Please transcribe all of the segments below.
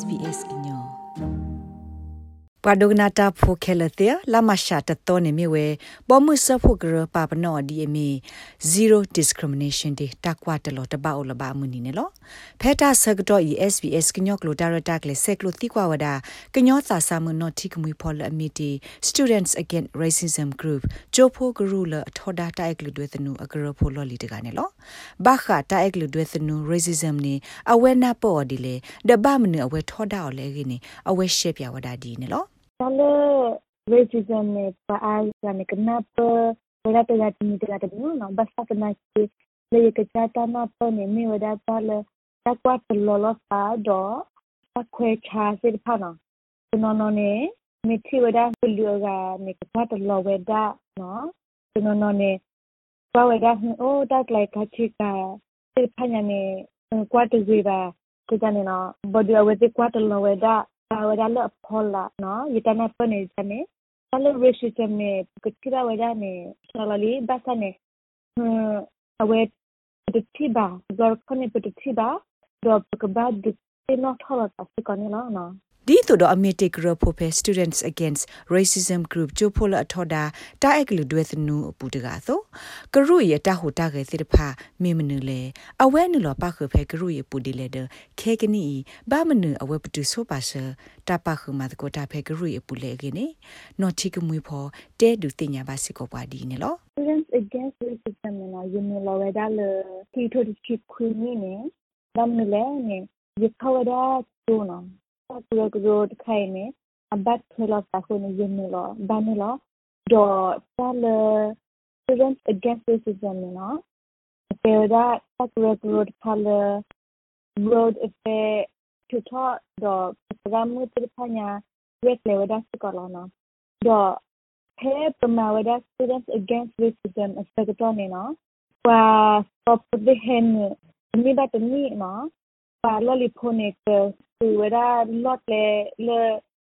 SBS ညော ပဒုဂနာတာဖိုခဲလတဲ့လာမရှာတတော်နေမြဝဲပေါ်မှုဆဖို့ကရပါပနောဒီအမီ zero discrimination de တကွာတလို့တပောက်လပါမှုနီနေလို့ဖဲတာဆကတော့ SBS ကညောကလိုဒါရတာကလေဆက်ကလိုတိကွာဝဒကညောသာစာမနောတိကမွေဖော်လအမီတီ students against racism group ချိုဖိုဂရူလအထော်ဒါတိုက်ကလူတွေသနူအကရဖိုလော်လီတကနေလို့ဘာခတိုက်ကလူတွေသနူ racism နေအဝဲနာပေါ်ဒီလေဒဘမနအဝဲထော်ဒါော်လဲကိနေအဝဲရှေပြဝဒဒီနေလို့ Kalau racism ni paal ni kenapa berapa ya ni tidak ada no basta kena si le kejahatan apa ni ni wada pala takwa terlolos pa do takwe cha sir pana no no ni mi thi wada hulio ga ni kejahatan terlo wada no no no ni kwa wada oh that like kachika sir panya ni kwa tu ba kujani no body awete kwa terlo wada ဝဒါလဖောလာနော်ယတနာပနေစနေဆလရရှိတမေကတိရဝဒါ နေဆလလီဘတ်နေအဝဲတတိဘာဂရခနေပတတိဘာတော့ကဘာဒိနောထောလာတစကနေလားနော် ဒီတို့တော့အမီတိကရဖိုဖဲ Students Against Racism Group ချိုဖိုလာထော်ဒါတာအက်ကလူတွေသနူအပူတကားသောကရုရတဟူတာကေစစ်ဖာမေမနူလေအဝဲနူလပခဖဲကရုရပူဒီလေဒခဲကနီဘာမနူအဝဲပတူဆိုပါဆတာပခမတ်ကိုတာဖဲကရုရပူလေကေနေနော်တိကမွေဖောတဲဒူတင်ညာပါစီကိုပွားဒီနေလော Students Against Racism နော်ယမလောဝဲဒါလေတီထိုဒီချစ်ခွေနေနေဘာမနူလေနေရခဝဒါတူနော် ကရကရတခိုင်နေအဘတ်ထလာတာခုနေရနေလောဘာနေလောဒေါ်တလ students against racism နော်ပေဒါကရကရတခါလ road effect ထထဒေါ်ပရမှုတိဖညာရက်လေဝဒါစကလောနော်ဒေါ်ဟဲပမာဝဒါ students against racism အစကတော့နေနော်ကွာ stop the hand မိဘတမီနော်ပါလော်လီဖိုနေကသူ ဝရလော့လေလေ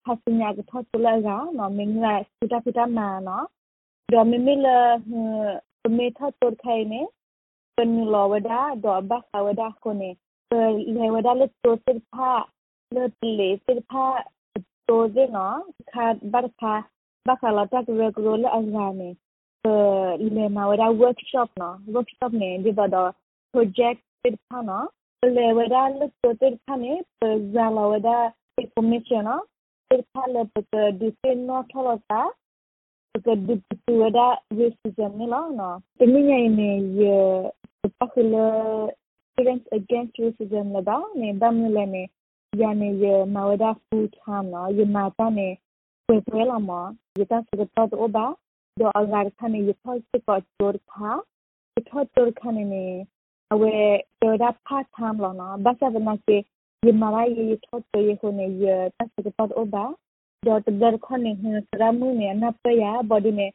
ဟာစညာကထော့တူလာကနော်မင်းလာစတာဖတာမာနော်ဒေါ်မမီလာမေထတ်တော်ခိုင်နေပန်လောဝဒါဒေါ်ဘခဝဒါကိုနေလေဝဒါလက်တိုစစ်ဖာလက်လေစစ်ဖာတိုဇေနော်ခါဘာခါဘာခါလာတက်ရကရိုလအန်ဂါနေလေမဝဒါ workshop နော် workshop နေဒီတော့ project စစ်ဖာနော် leweda lutotir khane zala weda information tir khale put disin no tholota put disu weda racism ni la no timinya ne ye pakhile students against racism la da ne damle ne ya ne ye maweda food ham no ye mata ne kwe kwe la ma ye ta su ta to ba do agar khane ye thol se ko chor kha ye thol chor khane ne အဝဲတော်တာဖတ်သမ်းလောနော်ဘာသာဗနာကေယမလာယေထောတယေခုနေယတစကပတ်အိုဘာဒေါ်တဒရခနေဟစရမှုနေနပယဘော်ဒီနေ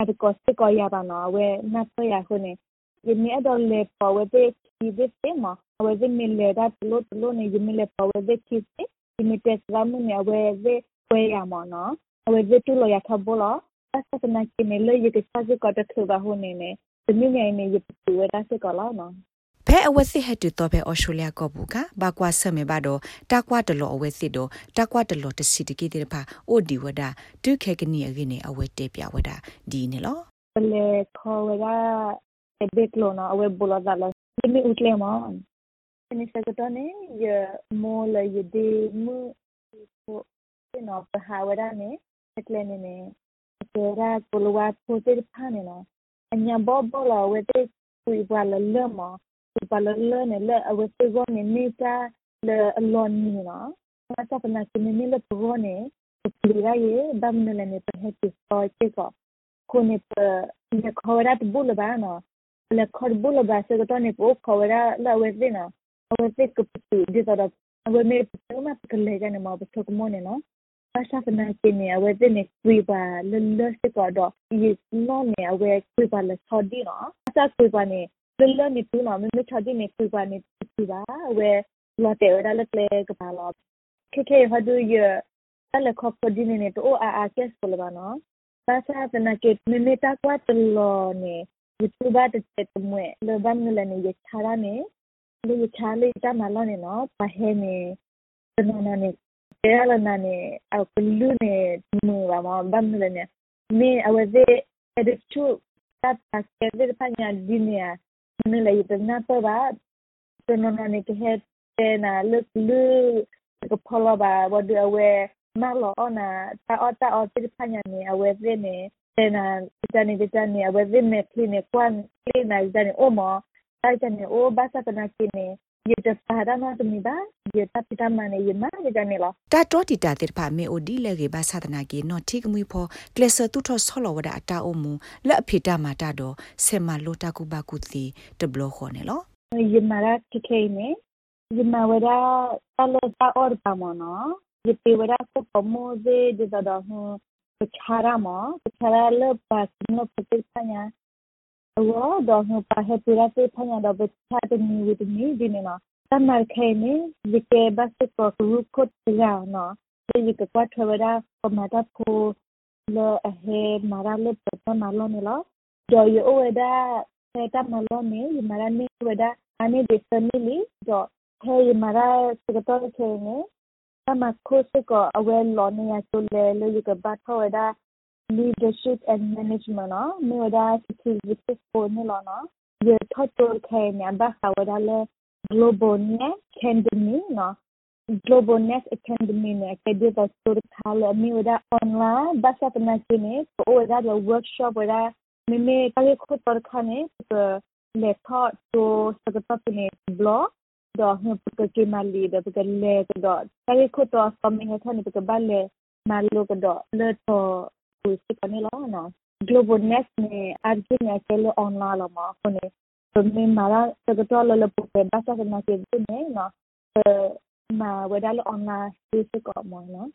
အတကောစကောရပါနော်ဝဲနပယခုနေယမီအတော်လေပဝဒေခိဒစေမဝဲဇမီလေဒါတလို့တလို့နေယမီလေပဝဒေခိစေယမီတက်စရမှုနေဝဲဇေဝဲရမနော်ဝဲဇေတူလို့ရခဘောလောအစကနာကိနေလေယကစစကောတထဘဟုနေနေတမီငိုင်နေယပတူဝဲဒါစကောလောနော် ဖဲအဝစစ်ဟက်တူတော့ဖဲဩစတြေးလျကောဘူးကဘာကွာဆမေဘာတော့တာကွာတလောအဝစစ်တော့တာကွာတလောတစီတကိတဲ့ဖာအိုဒီဝဒဒုခေကနီအကိနေအဝတေပြဝဒဒီနေလောလေခေါ်ဝဒဘက်လောနော်အဝဘလာဒါလာဒီမီဥတလေမန်နေစကတော့နေရမောလရဒီမူကိုနော်ပဟာဝဒနေက်လေနေနေကျေရာကိုလဝတ်ပိုတေဖာနေနော်အညာဘောဘောလာဝတေကွေ ပါလလမော palala ne le awese go ne meta le alon ni no mata pana ki ne le pro ne pira ye dam ne ne pe he ti so che ko ko ne pe ne khawra tu bul ba no le khor bul ba se to ne ko khawra la awese no awese ko pu di to da awe me pe ma pe le ga ne ma pe ko mo ne no ဘာသာပနာကိနေအဝဲတဲ့နေကွေပါလလစကတော့ဒီနောနေအဝဲကွေပါလဆော်ဒီနော်အစားကွေပါနေ လလနေတူနော်မမချဒီနေပြပါနေပြပါဝဲလာတဲ့ရလက်လေကပါလောခေခေဟဒူရအဲ့ခေါပဒီနေနေတော့အာအာကက်စပလပါနော်ဘာသာပနာကေမမေတာကွာတလောနေ YouTube တဲ့တမွေလဘမ်နလနေရချာရနေလူချာလေးတမလာနေနော်ပဟဲနေနော်နေတဲရလာနေအခုလူနေမူပါမဘမ်လနေမေအဝဒေအဲ့ချူတပ်ပါကဲတဲ့ပညာဒီနေ နေလေတနာတော့ပါတနော်နေကဟဲတဲနာလုလူကဖလာပါဝဒအဝဲမလောနာတာအတာအတိပညာနေအဝဲဒေနေတဲနာတနေတနေအဝဲဒေနေခလနေကွမ်ခလနေဇာနေအိုမတိုက်တနေအိုဘာသာတနာကိနေ ယတပါဒနာတမီပါယတပိတမနေယမရကြနေလားတာတော်တီတာတေဖာမေအိုဒီလေကေဘာသာတနာကေနော်တိကမွေဖောကလဆတူထောဆောလဝဒအတာအုံမူလက်အဖိတာမာတာတော့ဆေမလိုတာကူဘာကူတီတဘလခေါ်နေလောယမရာတိခေနေယမဝဒတလတာအော်ပါမနော်ယပေဝဒစပမိုဇေဒီတော်ဟပချာရမပချာရလပတ်နပတိပညာ အော်တော့ဟပါဟပူရာတေဖညာတော့ပချာတမီဝတမီဒီနေနော်တမန်ခဲနေဒီကေဘတ်ကောကရုခုတ်ရာနော်ဒီကကွာထဝရာပမာတာဖိုလောအဟေမာရာလပပမာလောနေလောကြော်ယောဝဒါစေတမလောနေယမာရာနေဝဒါအနေဒီဖမီလီတော့ဟေယမာရာစကတော့ခဲနေတမခိုစကောအဝဲ လောနေရဆိုလေလေကဘတ်ထဝဒါ leadership and management နော်မြေဒါ security for နေလောနော်ရထတ်တော်ခဲညာဘာသာဝဒါလေ global net academy နော် global net academy နဲ့ကဒီတော့စတူခါလမြေဒါ online ဘာသာတနာကိနေပိုဒါ workshop ဝဒါမေမေကလေးခုတော်ခါနေလေထော့တိုစကပတ်နေ blog တော့ဟိုပကကိမလီတော့ပကလေတော့ကလေးခုတော်စမင်းဟထနေပကဘလေမာလိုကတော့လေတော့ Sikanila no Global Net ne Arjuna kelo online lo ma kone to me mara to to lo lo pe basa na ke ne no ma wedalo online se ko mo no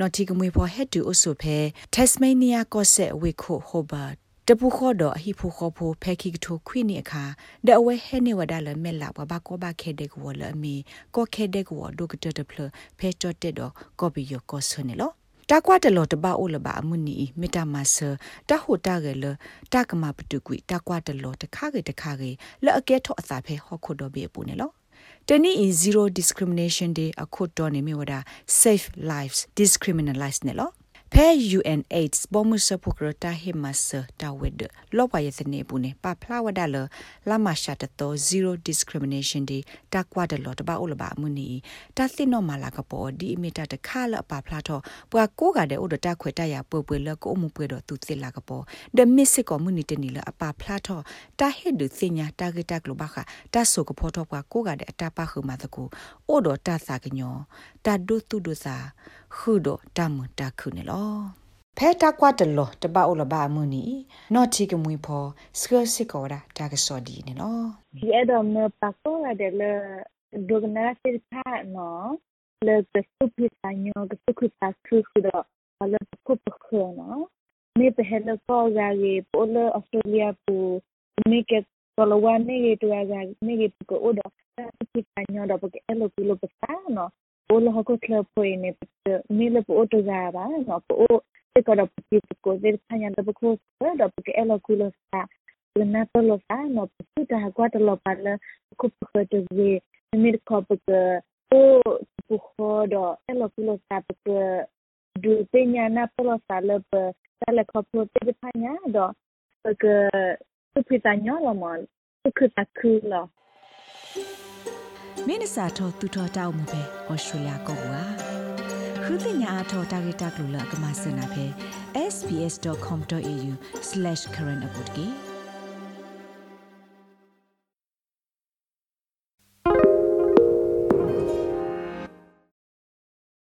နော်တီကမွေဖော်ဟက်တူအဆုဖဲတက်စမေးနီးယားကော့ဆက်ဝေခိုဟိုဘာတပူခေါ်တော့အဟိဖိုခေါ်ဖိုဖဲခိကထိုခွိနေအခါဒအဝဲဟဲနေဝဒါလမဲလာဘဘကောဘခဲတဲ့ကောလအမီကောခဲတဲ့ကောဒုကတတဖလဖဲချတ်တဲ့တော့ကော်ပီယောကောဆွနေလော တာကွာတလောတပါအိုလပါအမှုနီမေတ္တာမဆတာဟိုတာကလေတာကမပတုကွီတာကွာတလောတခါကေတခါကေလဲအကဲထောအစာဖဲဟောခုတော့ဘေပူနေလောတနည်း zero discrimination day အခုတော့နေမြဝတာ safe lives discriminalize နေလော ဖဲ UNAIDS ဘောမှုစပုကရတာဟိမဆတာဝဒလောပါယသနေဘူးနေပဖလာဝဒါလလာမရှာတတော့ zero discrimination day တာကွာဒလောတပါအိုလပါမူနီတာသိနောမလာကပေါ်ဒီအမီတာတခါလပဖလာတော့ပွာကိုကတဲ့အိုဒတာခွေတရပွပွလကိုမှုပွေတော့သူသိလာကပေါ်ဒမစ်စစ်ကမူနီတနီလအပဖလာတော့တာဟစ်ဒစညာတာဂက်တာကလဘခတာဆိုကပေါ်တော့ပွာကိုကတဲ့အတာပခုမတကူအိုဒတာစာကညောတာဒုတုဒုစာ ခုဒတာမတာခုနေလောဖဲတာကွာတလောတပအိုလဘာမူနီနော့တီကမွေဖောစကစစ်ကောရာတာကစောဒီနေလောဒီအဲ့တော့မပါကောရတဲ့လေဒုကနာစစ်ဖာနော်လေကစုပိစာညောကစုခုတာခုခုတော့ဘာလို့ခုပခေနော်မေပဟဲလကောရာရေပိုလအော်စတြေးလျပူမေကတော်လဝနေရတူရာမေကပကိုအိုတော့စုပိစာညောတော့ပကအဲ့လိုပူလို့ပစာနော်ပိုလဟကိုကလပွေနေ မေလပိုတိုဇာပါနော်ပို kora putiko ver panya da buko da buke ela kulo sa lena tolo sa no puta gwa tolo pala ko puko de we mir ko buke o puko do ela kulo sa buke du penya na tolo sa le pe sa le ko pu te panya do buke tu pita nyo lo mo tu ku ta ku lo မင်းစာထောသူထောတောက်မှုပဲဩစတြေးလျကောကွာ ခုတင်ညာအထောတာဂီတာကလူလကမစနာဖဲ sbs.com.au/current update